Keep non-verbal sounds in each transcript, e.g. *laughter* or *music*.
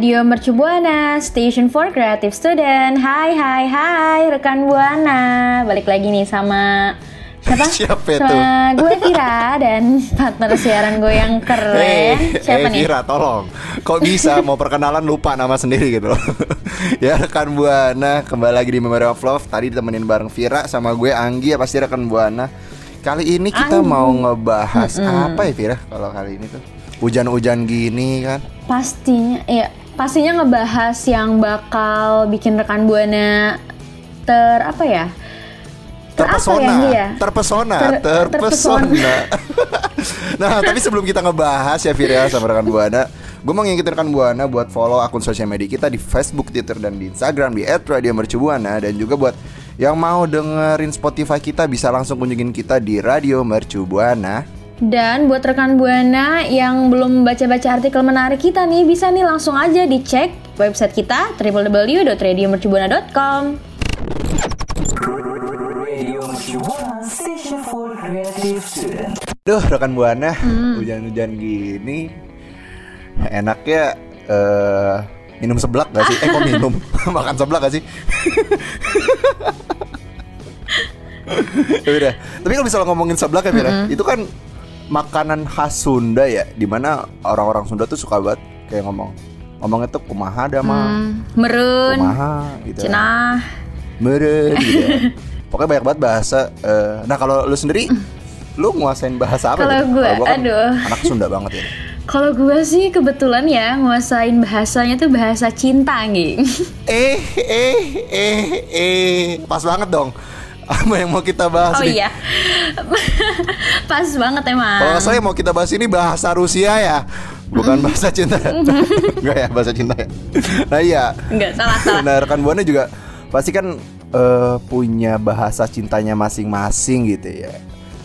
Radio Mercu Buana, Station for Creative Student. Hai, hai, hai, rekan Buana. Balik lagi nih sama siapa? *laughs* Siapa itu? Sama gue Vira dan partner siaran gue yang keren. Eh, siapa eh, nih? Vira, tolong. Kok bisa mau perkenalan lupa nama sendiri gitu loh. *laughs* ya rekan Buana, kembali lagi di Memory of Love. Tadi ditemenin bareng Vira sama gue Anggi ya pasti rekan Buana. Kali ini kita Anggi. mau ngebahas apa ya Vira? Kalau kali ini tuh hujan-hujan gini kan. Pastinya, ya pastinya ngebahas yang bakal bikin rekan Buana ter apa ya? Ter apa Terpesona, ya, ya? terpesona, Ter- terpesona. *laughs* nah, tapi sebelum kita ngebahas ya Vira sama rekan Buana, gue mau ngingetin rekan Buana buat follow akun sosial media kita di Facebook, Twitter, dan di Instagram di @radiomercubuana dan juga buat yang mau dengerin Spotify kita bisa langsung kunjungin kita di Radio Mercu Buana. Dan buat rekan Buana yang belum baca-baca artikel menarik kita nih, bisa nih langsung aja dicek website kita www.radiomercubuana.com. Duh, rekan Buana, hujan-hujan gini enaknya eh minum seblak gak sih? Eh kok minum? *laughs* Makan seblak gak sih? *laughs* Ya udah. Tapi kalau misalnya ngomongin seblak ya, Mira, itu kan makanan khas Sunda ya, di mana orang-orang Sunda tuh suka banget kayak ngomong ngomongnya tuh kumaha dah mah, Hmm, merun, kumaha gitu. cenah. Meren gitu. ya. *laughs* Pokoknya banyak banget bahasa. eh, nah kalau lu sendiri, lu nguasain bahasa apa? Kalau gitu? gue, kan aduh. anak Sunda banget ya. Kalau gue sih kebetulan ya nguasain bahasanya tuh bahasa cinta, Ging. Eh, eh, eh, eh, pas banget dong. Apa yang mau kita bahas Oh nih? iya. *laughs* Pas banget emang. Kalau yang mau kita bahas ini bahasa Rusia ya, bukan bahasa cinta. Enggak *laughs* ya bahasa cinta ya. Nah iya. Enggak salah salah. Nah rekan buana juga pasti kan eh, punya bahasa cintanya masing-masing gitu ya.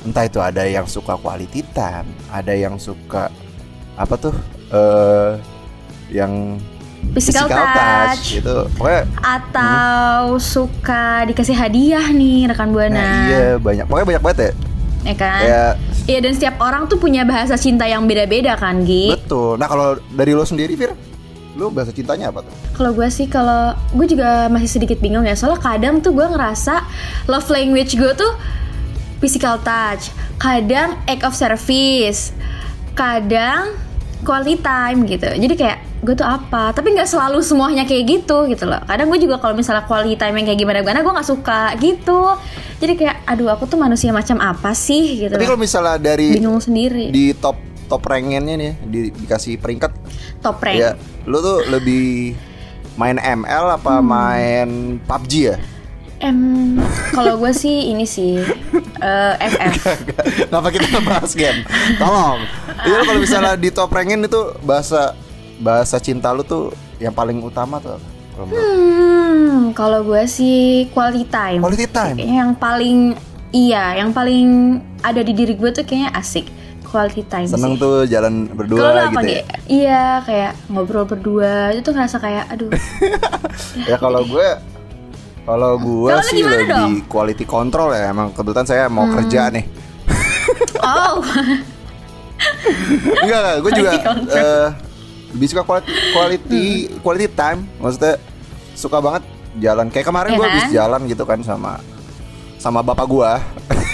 Entah itu ada yang suka quality time, ada yang suka apa tuh eh yang Physical touch. gitu. Pokoknya Atau suka dikasih hadiah nih rekan Buana. nah, iya banyak. Pokoknya banyak banget ya. Ya kan? Ya Iya dan setiap orang tuh punya bahasa cinta yang beda-beda kan, Gi? betul. Nah kalau dari lo sendiri Fir, lo bahasa cintanya apa tuh? Kalau gue sih kalau gue juga masih sedikit bingung ya soalnya kadang tuh gue ngerasa love language gue tuh physical touch, kadang act of service, kadang quality time gitu. Jadi kayak gue tuh apa? Tapi nggak selalu semuanya kayak gitu gitu loh. Kadang gue juga kalau misalnya quality time yang kayak gimana gimana gue nggak suka gitu. Jadi kayak aduh aku tuh manusia macam apa sih gitu. Tapi kalau misalnya dari bingung sendiri. di top top rangennya nih di, dikasih peringkat Top rank. ya lu tuh lebih main ML apa Hmm. main PUBG ya Em, kalau gue sih ini sih eh, FF. *laughs* Kenapa kita bahas game? Tolong. Iya kalau misalnya di top ranking itu bahasa bahasa cinta lu tuh yang paling utama tuh apa? Hmm, kalau gue sih quality time. Quality time. Yang paling iya, yang paling ada di diri gue tuh kayaknya asik. Quality time Seneng sih. tuh jalan berdua apa gitu Gi? ya. Iya, kayak ngobrol berdua itu tuh ngerasa kayak aduh. *laughs* Ya kalau gue kalau lu sih lebih dong? quality control ya. Emang kebetulan saya mau kerja nih. *laughs* oh, Enggak, enggak. gue juga eh, lebih suka quality quality quality time. Maksudnya suka banget jalan kayak kemarin Ya gue kan? habis jalan gitu kan sama sama bapak gua.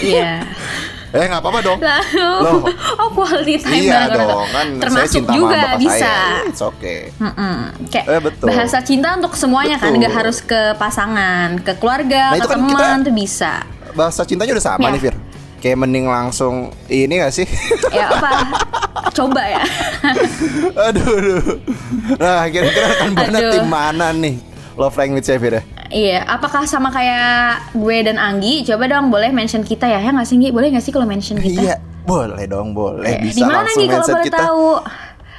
Iya. *laughs* Eh nggak apa-apa dong. Lalu, Loh. oh quality time iya dong, kan saya Termasuk cinta sama juga bapak bisa. saya. It's okay. Kayak Eh, betul. bahasa cinta untuk semuanya kan, Betul. nggak harus ke pasangan, ke keluarga, Nah, ke itu kan teman kita- tuh bisa. Bahasa cintanya udah sama Ya. nih Fir. Kayak mending langsung ini gak sih? Ya apa? *laughs* Coba ya. aduh, aduh. Nah, kira-kira akan Aduh. tim mana nih? Love language ya Fir ya? Iya, apakah sama kayak gue dan Anggi? Coba dong boleh mention kita ya. Ya nggak sih Nggi? Boleh nggak sih kalau mention kita? Iya, boleh dong, boleh. Eh, Bisa di mana langsung nih kalau mention boleh kita. tahu?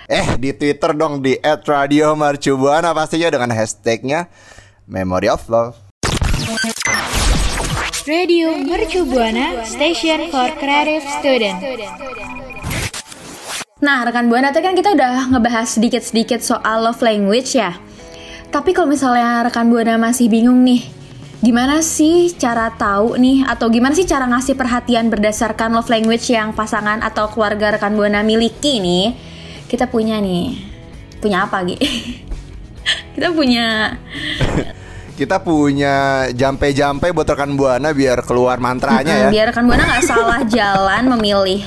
Eh, di Twitter dong di @radiomercubuana pastinya dengan hashtagnya Memory of Love. Radio Mercu Buana Station for Creative Student. Nah, rekan Buana tadi kan kita udah ngebahas sedikit-sedikit soal love language ya. Tapi kalau misalnya rekan Buana masih bingung nih, gimana sih cara tahu nih atau gimana sih cara ngasih perhatian berdasarkan love language yang pasangan atau keluarga rekan Buana miliki nih? Kita punya nih. Punya apa, Gi? *laughs* kita punya *laughs* Kita punya jampe-jampe buat rekan Buana biar keluar mantranya ya. Hmm, biar rekan Buana nggak salah jalan memilih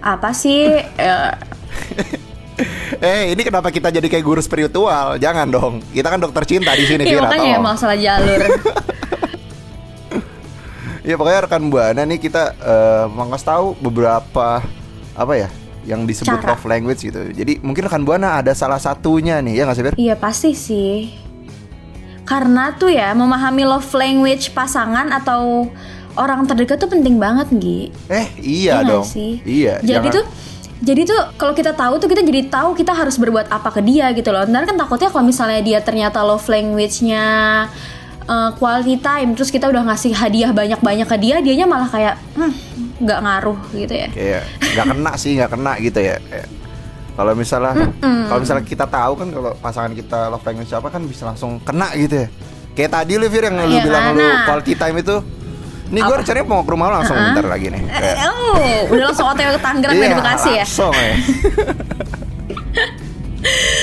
apa sih eh, *laughs* Eh, ini kenapa kita jadi kayak guru spiritual? Jangan dong. Kita kan dokter cinta di sini, *laughs* Iya makanya ya masalah jalur. *laughs* Ya pokoknya rekan Buana nih kita eh, mau ngasih tahu beberapa apa ya yang disebut Cara. love language gitu. Jadi mungkin rekan Buana ada salah satunya nih ya nggak sih? Iya pasti sih. Karena tuh ya memahami love language pasangan atau orang terdekat tuh penting banget, Gi. Eh, iya nggak dong. sih? Iya. Jadi jangan- tuh jadi tuh kalau kita tahu tuh kita jadi tahu kita harus berbuat apa ke dia gitu loh. Ntar kan takutnya kalau misalnya dia ternyata love language-nya uh, quality time terus kita udah ngasih hadiah banyak-banyak ke dia, dianya malah kayak "Hmm, nggak ngaruh gitu ya. kayak nggak kena sih nggak kena gitu ya kalau misalnya kalau misalnya kita tahu kan kalau pasangan kita love language apa kan bisa langsung kena gitu ya kayak tadi lu Fir yang lu Iya, bilang lu nah. quality time itu nih gue rencananya mau ke rumah lu langsung bentar lagi nih Kayak, Eh, oh, udah langsung OTW ke Tangerang iya, dan Bekasi ya. langsung ya *laughs*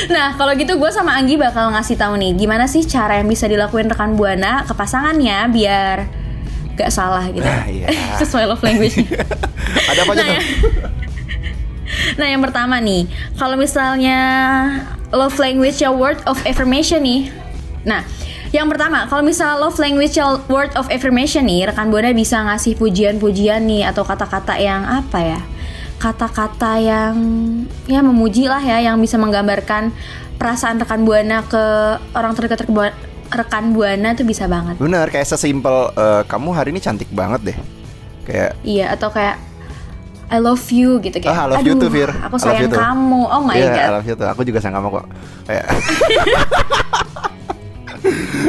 Nah, kalau gitu gue sama Anggi bakal ngasih tahu nih gimana sih cara yang bisa dilakuin rekan buana ke pasangannya biar gak salah gitu. Nah, iya. *laughs* Sesuai love language. *laughs* ada apa aja Nah, tuh ya. nah, yang pertama nih, kalau misalnya love language ya word of affirmation nih. Nah, yang pertama, kalau misalnya love language word of affirmation nih, rekan buana bisa ngasih pujian-pujian nih atau kata-kata yang apa ya? Kata-kata yang ya memuji lah ya, yang bisa menggambarkan perasaan rekan buana ke orang terdekat rekan buana, rekan buana tuh bisa banget. bener kayak sesimpel eh, kamu hari ini cantik banget deh kayak Iya, atau kayak I love you gitu kayak. Ah, I love you "Aduh, too, Fir. Aku sayang too." kamu. Oh my Iya, god. I love you tuh. Aku juga sayang kamu kok. Kayak. *laughs*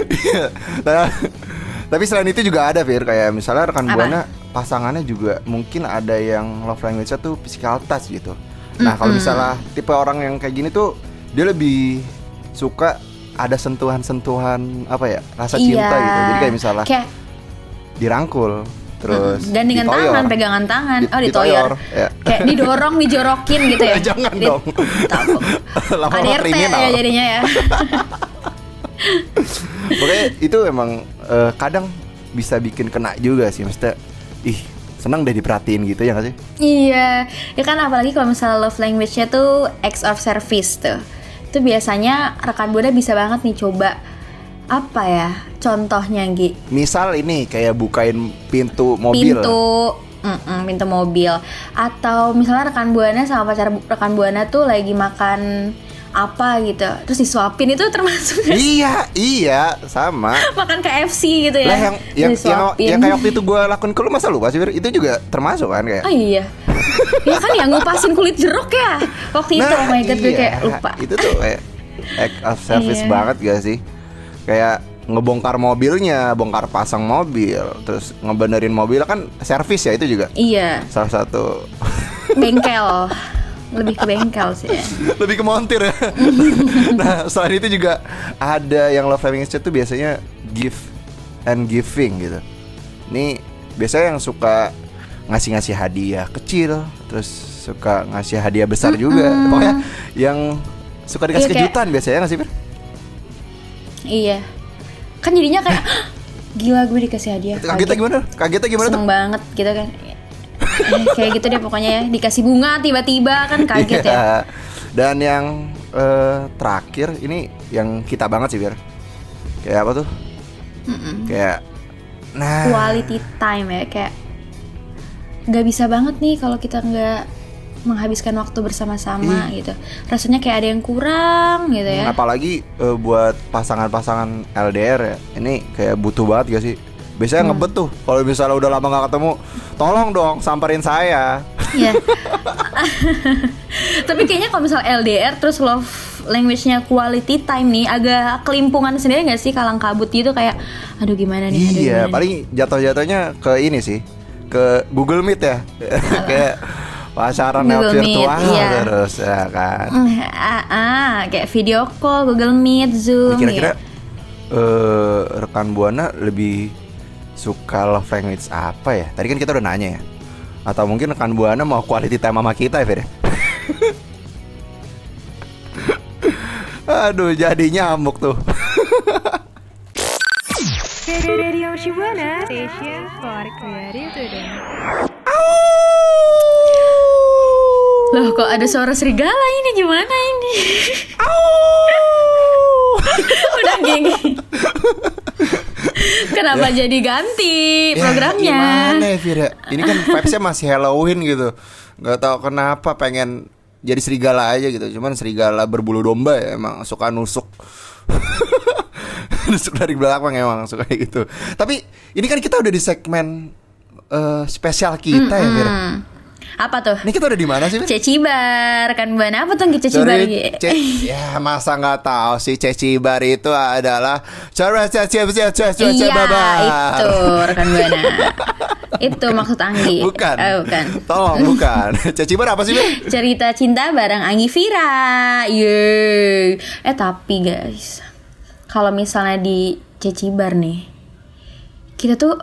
Iya. Nah, *laughs* Tapi selain itu juga ada Fir kayak misalnya rekan Apa? buana pasangannya juga mungkin ada yang love language-nya tuh physical touch gitu. Nah, kalau misalnya tipe orang yang kayak gini tuh dia lebih suka ada sentuhan-sentuhan apa ya? rasa cinta Iya. gitu. Jadi kayak misalnya Kayak dirangkul terus gandengan ditoyor. tangan, pegangan tangan. Di- oh, ditoyor. ditoyor, ya. Kayak didorong, dijorokin gitu ya. *laughs* Jangan Di- dong. Takut. *laughs* Kriminal. ya jadinya ya. Pokoknya itu emang eh, kadang bisa bikin kena juga sih Maksudnya Ih senang deh diperhatiin gitu ya gak sih? iya. Ya kan apalagi kalau misalnya love language-nya tuh acts of service tuh. Itu biasanya rekan buana bisa banget nih coba apa ya contohnya Gi Misal ini kayak bukain pintu mobil pintu mm-mm, pintu mobil atau misalnya rekan buana sama pacar rekan buana tuh lagi makan apa gitu terus disuapin itu termasuk? Iya, iya, sama *laughs* makan KFC gitu ya Lah yang yang, yang, Disuapin. yang kayak waktu itu gue lakuin ke lu masa lupa sih? Itu juga termasuk kan kayak oh iya ya kan yang ngupasin kulit jeruk ya waktu itu oh my god gue iya. kayak lupa Itu tuh kayak act of service Iya. banget gak sih? Kayak ngebongkar mobilnya, bongkar pasang mobil, terus ngebenerin mobil kan servis ya itu juga iya salah satu bengkel *laughs* lebih ke bengkel sih ya. *laughs* lebih ke montir ya. *laughs* nah selain itu juga ada yang love language tuh biasanya give and giving gitu. Ini biasanya yang suka ngasih-ngasih hadiah kecil, terus suka ngasih hadiah besar juga. Pokoknya yang suka dikasih Iya, kayak- kejutan biasanya nggak sih iya kan jadinya kayak gila gue dikasih hadiah Kagetnya gimana? Kagetnya gimana tuh? seneng banget gitu kan eh, kayak gitu deh pokoknya ya dikasih bunga tiba-tiba kan kaget ya Iya. Dan yang eh, terakhir ini yang kita banget sih biar kayak apa tuh? Kayak nah quality time ya kayak nggak bisa banget nih kalau kita nggak menghabiskan waktu bersama-sama gitu rasanya kayak ada yang kurang gitu ya apalagi eh, buat pasangan-pasangan LDR ya. Ini kayak butuh banget gak sih? Biasanya ngebet tuh kalau misalnya udah lama gak ketemu, tolong dong samperin saya. Iya. *laughs* Tapi kayaknya kalau misal LDR terus love language-nya quality time nih agak kelimpungan sendiri nggak sih kalang kabut gitu kayak aduh gimana nih aduh Iya, gimana paling jatuh-jatuhnya ke ini sih, ke Google Meet ya, *laughs* kayak pacaran yang Google Meet, virtual iya. terus ya kan. nih? ah, ah, kayak video call Google Meet Zoom Kira-kira ya. eh, rekan buana lebih suka love language apa ya? Tadi kan kita udah nanya ya. Atau mungkin rekan buana mau quality time sama kita ya, Fir? *laughs* Aduh, jadi nyamuk tuh. Radio Shibuana Station for Creative Today. Loh kok ada suara serigala ini gimana ini? *laughs* Udah gini. *laughs* Kenapa jadi ganti Ya, programnya? gimana ya, ya? Ini kan vibesnya masih Halloween gitu. Gak tahu kenapa pengen jadi serigala aja gitu. Cuman serigala berbulu domba ya emang suka nusuk. *laughs* nusuk dari belakang emang suka kayak gitu. Tapi ini kan kita udah di segmen eh, spesial kita ya, Fir. Apa tuh? Ini kita udah di mana sih, Fir? Cecibar kan buana apa tuh Cecibar? Sorry, Ce- ya masa nggak tahu sih Cecibar itu adalah cara Cecibar Iya itu rekan buana. itu maksud Anggi. Bukan. Oh, bukan. Tolong bukan. *laughs* Cecibar apa sih, Fir? Cerita cinta bareng Anggi Vira. Yeay. Eh tapi guys, kalau misalnya di Cecibar nih, kita tuh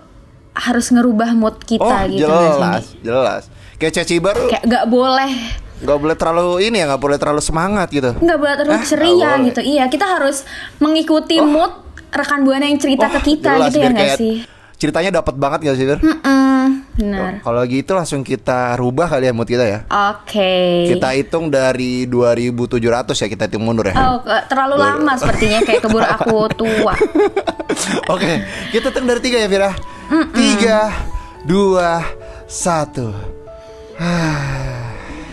harus ngerubah mood kita Oh, gitu jelas, jelas. Kayak Cecibar Kayak nggak boleh nggak boleh terlalu ini ya, nggak boleh terlalu semangat gitu. nggak boleh terlalu Eh, ceria gitu. Iya, kita harus mengikuti mood rekan buana yang cerita Wah, ke kita jelas, gitu ya nggak sih? Ceritanya dapat banget gak sih, Fir? Mm, benar. Kalau gitu langsung kita rubah kali ya mood kita ya. Oke. Kita hitung dari 2700 ya kita hitung mundur ya. Oh, terlalu lama sepertinya kayak keburu aku *laughs* tua. Oke, kita hitung dari tiga ya, Vira. Tiga, dua, satu.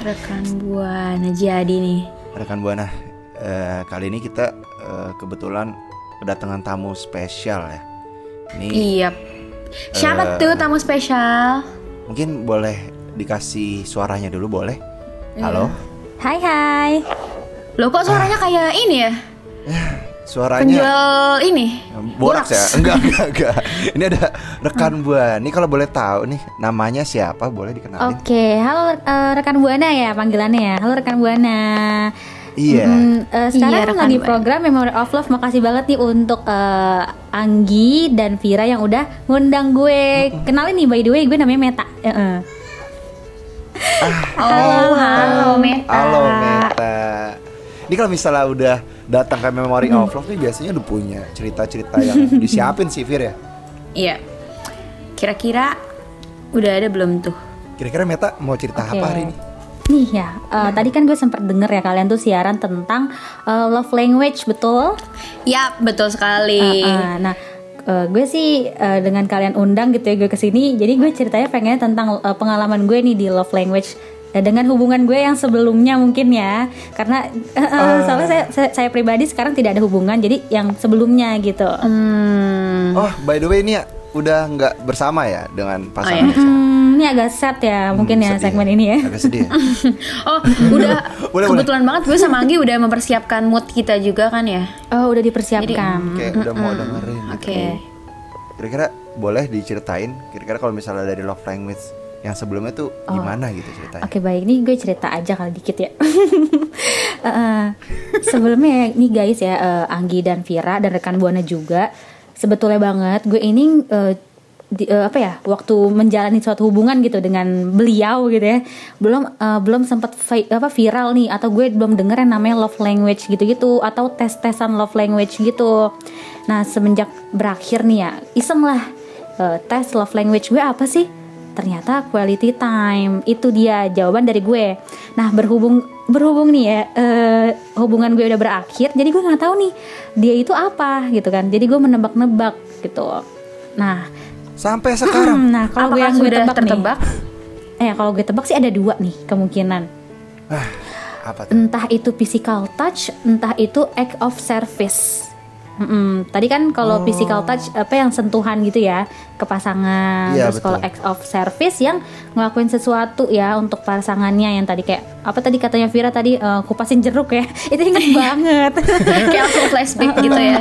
Rekan buana jadi nih. Rekan buana, eh, kali ini kita eh, kebetulan kedatangan tamu spesial ya. Ini Iya. Siapa tuh tamu spesial? mungkin boleh dikasih suaranya dulu boleh? Halo, Hai hai. Loh kok suaranya kayak ini ya? Suaranya Penjual ini. Boraks ya? *laughs* Enggak, enggak, enggak. *laughs* Ini ada rekan buana. Ini kalau boleh tahu nih namanya siapa? Boleh dikenalin? Oke, halo eh, rekan Buana ya panggilannya ya. Halo rekan Buana. Iya. Hmm, eh, sekarang Iya, lagi Buana. program Memory of Love. Makasih banget nih untuk eh, Anggi dan Vira yang udah ngundang gue. Kenalin nih by the way, gue namanya Meta. Eh, eh. Oh, halo Meta. Halo Meta. Ini kalau misalnya udah datang ke Memory of Love nih biasanya udah punya cerita-cerita yang *laughs* disiapin sih Fir ya. Iya. Kira-kira udah ada belum tuh? Kira-kira Meta mau cerita Oke. apa hari ini? Nih ya, eh, tadi kan gue sempat denger ya kalian tuh siaran tentang eh, love language, betul? Ya, betul sekali. Uh, uh, nah, uh, gue sih uh, dengan kalian undang gitu ya gue ke sini, jadi gue ceritanya pengen tentang uh, pengalaman gue nih di love language uh, dengan hubungan gue yang sebelumnya mungkin ya, karena uh, uh, soalnya saya, saya saya pribadi sekarang tidak ada hubungan, jadi yang sebelumnya gitu. Hmm. Oh, by the way ini ya udah nggak bersama ya dengan Oh, pasangan iya. Hmm, ini agak sad ya mungkin ya sedih segmen ini ya. Agak sedih. ya? *laughs* Oh, udah *laughs* Boleh, kebetulan banget gue sama Anggi udah mempersiapkan mood kita juga kan ya. Oh udah dipersiapkan. Kayak udah mau dengerin. gitu. Oke. Kira-kira boleh diceritain kira-kira kalau misalnya dari love language yang sebelumnya tuh gimana gitu ceritanya? Oke baik, ini gue cerita aja kali dikit ya. *laughs* Eh, sebelumnya nih guys ya, eh, Anggi dan Vira dan rekan Buana juga, sebetulnya banget gue ini eh, di- eh, apa ya, waktu menjalani suatu hubungan gitu dengan beliau gitu ya, belum eh, belum sempat vi- apa viral nih, atau gue belum denger yang namanya love language gitu-gitu, atau tes tesan love language gitu. Nah semenjak berakhir nih ya, iseng lah eh, tes love language gue apa sih? Ternyata quality time itu dia jawaban dari gue nah berhubung berhubung nih ya eh, hubungan gue udah berakhir jadi gue nggak tahu nih dia itu apa gitu kan jadi gue menebak-nebak gitu nah Sampai sekarang. *clears throat* nah kalau gue yang gue tebak tertebak? nih eh kalau gue tebak sih ada dua nih kemungkinan Apa tuh? entah itu physical touch, entah itu act of service. Mm-mm. Tadi kan kalau physical touch apa yang sentuhan gitu ya ke pasangan, Iya, terus kalau act of service yang ngelakuin sesuatu ya untuk pasangannya yang tadi kayak apa tadi katanya Vira tadi eh, kupasin jeruk ya *laughs* itu inget banget. *laughs* Kayak langsung flashback *laughs* gitu ya.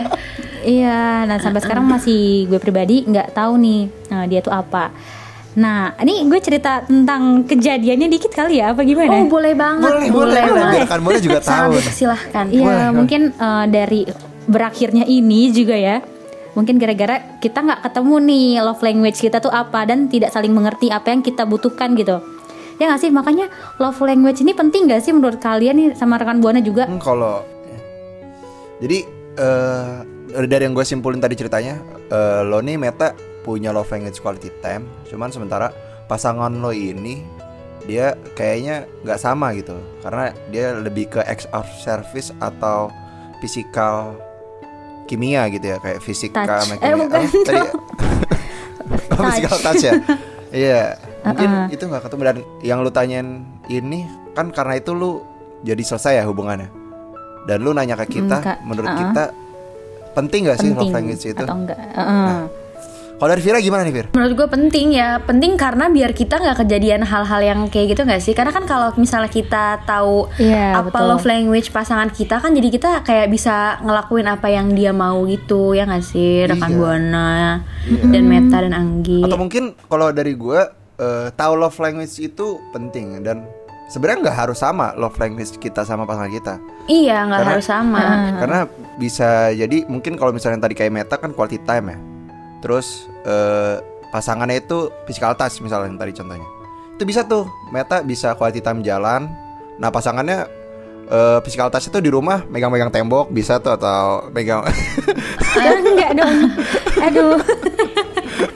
Iya, nah sampai sekarang masih gue pribadi nggak tahu nih eh, dia tuh apa. Nah, ini gue cerita tentang kejadiannya dikit kali ya, apa gimana? Oh boleh banget, Boleh, boleh, boleh. Biar kan boleh juga tahu. Silahkan. Iya, mungkin eh, dari berakhirnya ini juga ya. Mungkin gara-gara kita nggak ketemu nih love language kita tuh apa dan tidak saling mengerti apa yang kita butuhkan gitu. Ya nggak sih? Makanya love language ini penting gak sih menurut kalian nih sama rekan Buana juga? Hmm, kalau jadi eh dari yang gue simpulin tadi ceritanya, eh, lo nih Meta punya love language quality time, cuman sementara pasangan lo ini dia kayaknya nggak sama gitu, karena dia lebih ke acts of service atau physical kimia gitu ya, kayak fisika Touch. sama Eh, kimia. bukan. Oh, tadi oh, physical touch ya. Iya, *laughs* mungkin Uh-uh. itu nggak ketemu dan yang lu tanyain ini kan karena itu lu jadi selesai ya hubungannya. Dan lu nanya ke kita, Kak. menurut Uh-uh. kita penting gak sih Penting love language itu? atau enggak? Heeh. Kalau dari Vira gimana nih Vir? Menurut gue penting ya, penting karena biar kita nggak kejadian hal-hal yang kayak gitu nggak sih? Karena kan kalau misalnya kita tahu Iya, apa betul. love language pasangan kita kan jadi kita kayak bisa ngelakuin apa yang dia mau gitu ya nggak sih? Rekan Iya. Buana dan Meta dan Anggi. Atau mungkin kalau dari gue eh, tahu love language itu penting dan sebenarnya nggak harus sama love language kita sama pasangan kita. Iya nggak Karena- harus sama. Karena bisa jadi mungkin kalau misalnya tadi kayak Meta kan quality time ya. Terus eh, pasangannya itu physical touch misalnya yang tadi contohnya. Itu bisa tuh Meta bisa quality time jalan. Nah pasangannya eh, physical touch itu di rumah megang-megang tembok bisa tuh atau megang *laughs* Ah, enggak dong. Aduh,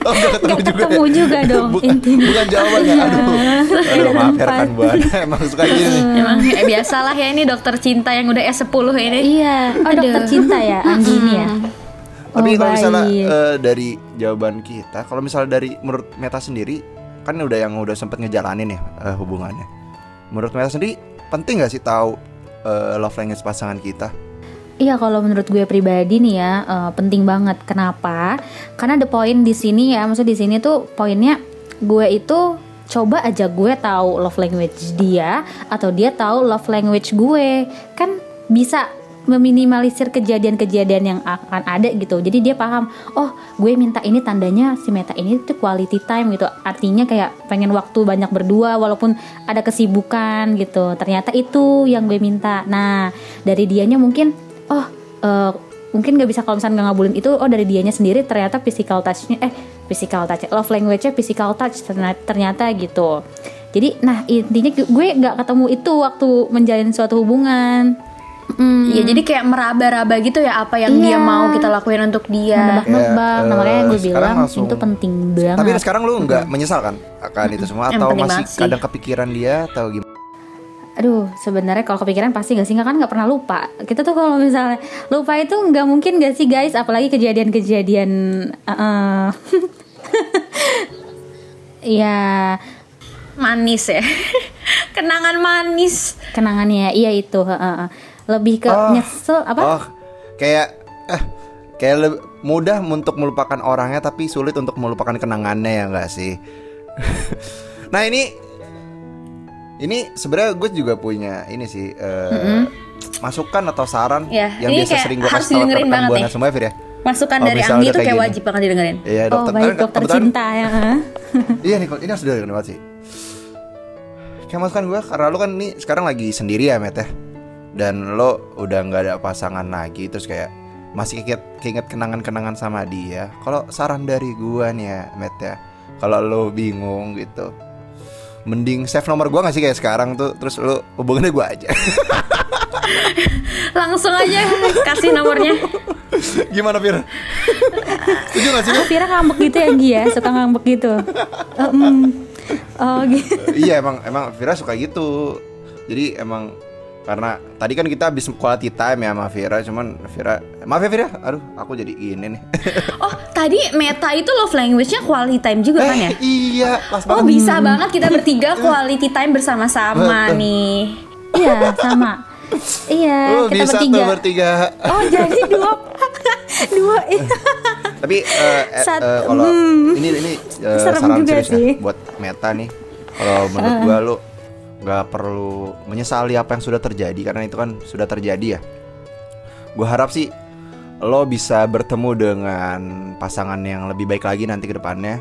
oh, nggak ketemu enggak juga ketemu ya? juga dong bukan, intinya. bukan jawabannya aduh aduh maaf ya rekan buana *laughs* emang suka gini nih Emang eh, biasalah ya ini dokter cinta yang udah S10 ini. Iya, oh dokter cinta ya Anggi ini ya. Tapi Oh, kalau misalnya eh, dari jawaban kita, kalau misalnya dari menurut Meta sendiri, kan udah yang udah sempet ngejalanin ya eh, hubungannya. Menurut Meta sendiri, penting gak sih tahu eh, love language pasangan kita? Iya kalau menurut gue pribadi nih ya eh, penting banget. Kenapa? Karena the point di sini ya, maksud di sini tuh poinnya gue itu coba aja gue tahu love language dia atau dia tahu love language gue kan bisa meminimalisir kejadian-kejadian yang akan ada gitu. Jadi dia paham, oh gue minta ini tandanya si Meta ini tuh quality time gitu. Artinya kayak pengen waktu banyak berdua walaupun ada kesibukan gitu. Ternyata itu yang gue minta. Nah dari dianya mungkin, oh eh, mungkin nggak bisa kalau misalnya nggak ngabulin itu, oh dari dianya sendiri ternyata physical touchnya, eh physical touch, love language-nya physical touch ternyata, ternyata gitu. Jadi, nah intinya gue nggak ketemu itu waktu menjalin suatu hubungan. Mm. Ya jadi kayak meraba-raba gitu ya apa yang dia Iya. mau kita lakuin untuk dia. Nebak-nebak, Ya, nah, makanya eh, gue sekarang bilang langsung- itu penting banget. Tapi sekarang lu nggak menyesal kan akan itu semua atau masih kadang kepikiran dia atau gimana? Aduh, sebenarnya kalau kepikiran pasti gak sih nggak kan nggak pernah lupa. Kita tuh kalau misalnya lupa itu nggak mungkin gak sih guys, apalagi kejadian-kejadian. uh-uh. *laughs* ya Manis ya. *laughs* Kenangan manis. kenangannya, iya itu. uh-uh. Lebih ke Oh. nyesel apa? Oh, kayak eh kayak leb- mudah untuk melupakan orangnya tapi sulit untuk melupakan kenangannya ya enggak sih? *laughs* nah, ini ini sebenarnya gue juga punya ini sih eh, masukan atau saran Ya, yang biasa sering gue kasih didengerin rekan banget buana nih. semua Fir ya. Masukan Oh, dari Anggi itu kayak kayak wajib banget didengerin. Iya, oh dokter. baik kan dokter cinta ya. uh. Iya nih, ini harus dengerin banget sih. Kayak masukan gue karena lu kan nih sekarang lagi sendiri ya, Met ya. Dan lo udah nggak ada pasangan lagi terus kayak masih keinget, keinget kenangan-kenangan sama dia. Kalau saran dari gua nih ya, Met ya. Kalau lo bingung gitu. Mending save nomor gua gak sih kayak sekarang tuh Terus lo hubungannya gua aja *laughs* Langsung aja kasih nomornya. Gimana Fir? *laughs* Setuju gak sih lo? Vira ngambek gitu ya Gi ya, suka ngambek gitu. *laughs* Mm. Oh gitu. iya emang emang Vira suka gitu. Jadi emang karena tadi kan kita habis quality time ya sama Vira, cuman Vira maaf ya Vira, aduh aku jadi gini nih. *laughs* Oh, tadi Meta itu love language-nya quality time juga kan ya? Eh, iya, pas Oh, banget. bisa banget kita bertiga quality time bersama-sama nih. Iya sama. Iya Oh, kita bisa bertiga. tuh bertiga. Oh jadi dua *laughs* dua iya. Tapi Sat- eh, kalau hmm. ini ini Serem saran juga serius sih. ya buat Meta nih. Kalau menurut gua lu nggak perlu menyesali apa yang sudah terjadi karena itu kan sudah terjadi ya. Gua harap sih lo bisa bertemu dengan pasangan yang lebih baik lagi nanti ke depannya.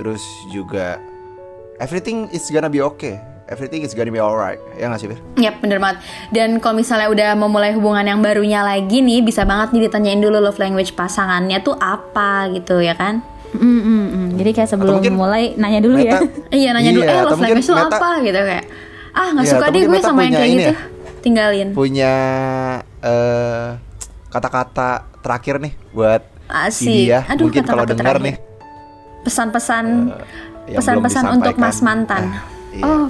Terus juga everything is gonna be okay. Everything is gonna be alright. Ya nggak sih, Bir? Yap, bener banget. Dan kalau misalnya udah memulai hubungan yang barunya lagi nih, bisa banget nih ditanyain dulu love language pasangannya tuh apa gitu ya kan? Mm, mm, mm. Jadi kayak sebelum mungkin mulai nanya dulu ya. Meta *laughs* Iya nanya dulu, Iya, eh love language lu Meta- apa gitu kayak Ah nggak Iya, suka deh gue sama yang punya kayak ini gitu ya. Tinggalin punya eh kata-kata terakhir nih buat si Asik dia. Aduh Mungkin kalau kata-kata dengar terakhir. nih Pesan-pesan yang Pesan-pesan belum untuk disampaikan. mas mantan Ah, iya. Oh,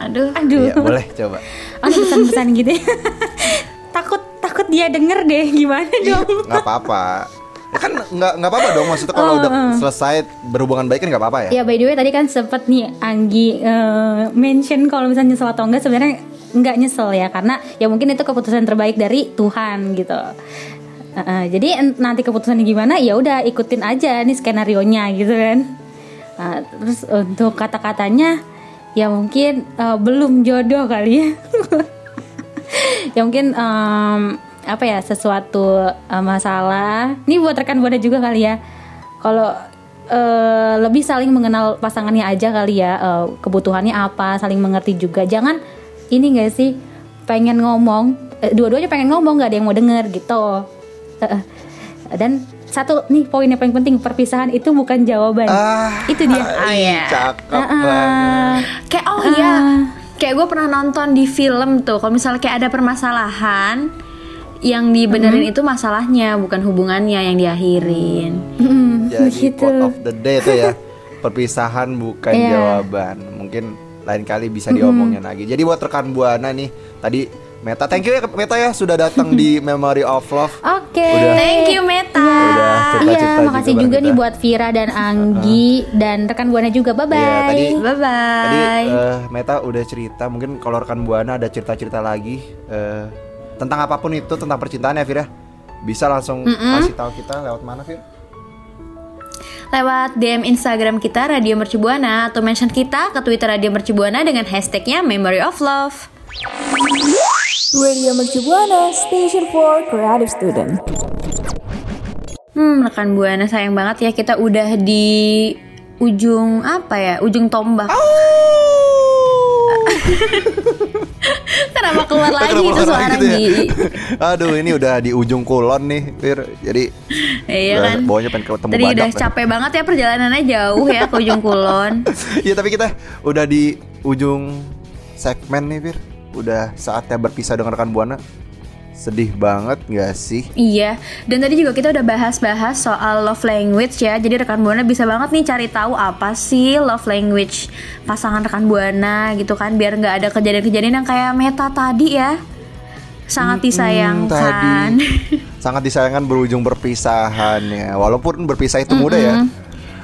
Aduh aduh. Iya, boleh coba. *laughs* Oh, pesan-pesan gitu. ya. takut takut dia denger deh gimana Iya, dong. nggak apa-apa. Ya kan nggak nggak apa-apa dong maksudnya kalau udah selesai berhubungan baik kan nggak apa-apa ya. Ya by the way tadi kan sempet nih Anggi eh, mention kalau misalnya nyesel atau enggak sebenarnya nggak nyesel ya karena ya mungkin itu keputusan terbaik dari Tuhan gitu. Eh, eh, jadi nanti keputusannya gimana ya udah ikutin aja nih skenario nya gitu kan. Eh, terus untuk kata-katanya ya mungkin eh, belum jodoh kali ya. *laughs* ya mungkin em, apa ya sesuatu eh, masalah. Ini buat rekan buana juga kali ya. Kalau eh, lebih saling mengenal pasangannya aja kali ya eh, kebutuhannya apa, saling mengerti juga. Jangan ini gak sih pengen ngomong, eh, dua-duanya pengen ngomong nggak ada yang mau denger gitu. Eh. Dan satu nih poin yang paling penting perpisahan itu bukan jawaban. Ah, itu dia. Ah, iya. Cakep Ah, ah. banget. Kayak oh iya Kayak gue pernah nonton di film tuh Kalau misalnya kayak ada permasalahan Yang dibenerin itu masalahnya Bukan hubungannya yang diakhirin Mm, Jadi begitu. quote of the day itu ya. *laughs* Perpisahan bukan Iya. jawaban. Mungkin lain kali bisa diomongin lagi. Jadi buat rekan buana nih, tadi Meta, thank you ya Meta ya sudah datang di *laughs* Memory of Love. Oke. Udah. Thank you Meta Udah cerita-cerita Iya, makasih juga kita. nih buat Vira dan Anggi dan rekan Buana juga. Bye bye. Iya, tadi Bye bye Tadi eh, Meta udah cerita, mungkin kalau rekan Buana ada cerita-cerita lagi eh, tentang apa pun itu tentang percintaan ya Fira. Bisa langsung kasih tahu kita lewat mana Fir? Lewat DM Instagram kita Radio Mercubuana Atau mention kita ke Twitter Radio Mercubuana Dengan hashtagnya Memory of Love Radio Mercubuana, Station for Creative Student. Hmm rekan Buana sayang banget ya Kita udah di ujung apa ya Ujung tombak Kenapa *laughs* keluar lagi Kenapa itu keluar suara lagi gitu ya? Gi? *laughs* Aduh ini udah di ujung kulon nih Fir. Jadi Iya udah kan bawahnya pengen ketemu Tadi badak udah nih. capek banget ya perjalanannya jauh ya ke ujung kulon *laughs* Iya tapi kita udah di ujung segmen nih Fir. Udah saatnya berpisah dengan rekan Buana. Sedih banget gak sih? Iya, dan tadi juga kita udah bahas-bahas soal love language ya. Jadi rekan buana bisa banget nih cari tahu apa sih love language pasangan rekan buana gitu kan, biar nggak ada kejadian-kejadian yang kayak Meta tadi ya. Sangat disayangkan. tadi. *laughs* Sangat disayangkan berujung perpisahan ya. Walaupun berpisah itu mudah ya.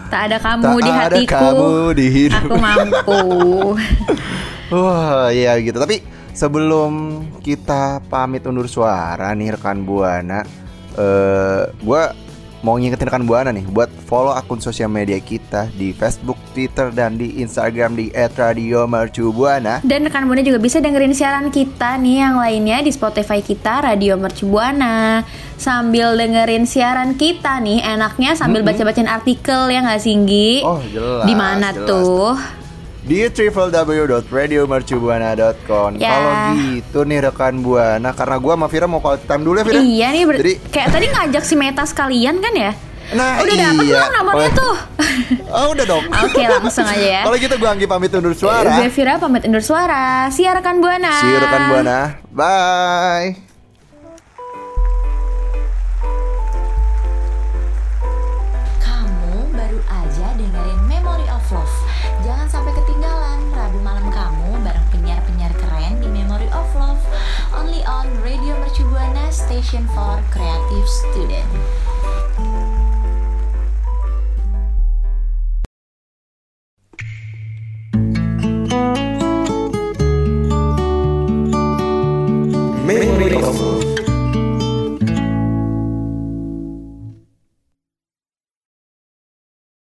tak ada kamu Tak di ada hatiku. kamu di hidup. Aku mampu. *laughs* Wah, iya gitu. Tapi sebelum kita pamit undur suara nih rekan Buana, eh gua mau ngingetin rekan Buana nih buat follow akun sosial media kita di Facebook, Twitter dan di Instagram di @radiomercubuana. Dan rekan Buana juga bisa dengerin siaran kita nih yang lainnya di Spotify kita Radio Mercubuana. Sambil dengerin siaran kita nih, enaknya sambil baca-bacain artikel ya nggak Singgi? Oh, jelas. Di mana tuh? Di www.radiomercubuana.com. Ya. Kalau gitu nih rekan Buana, karena gua sama Vira mau quality time dulu ya Vira. Iya nih, Jadi- kayak tadi ngajak si Meta sekalian kan ya? Nah, Udah dapet iya. belum nomornya Oh, tuh? *laughs* Oh, udah dong. *laughs* Oke, langsung aja ya. Kalau gitu gua Anggi pamit undur suara. Gue Vira pamit undur suara. See ya rekan Buana. Rekan Buana. Bye. station for creative students.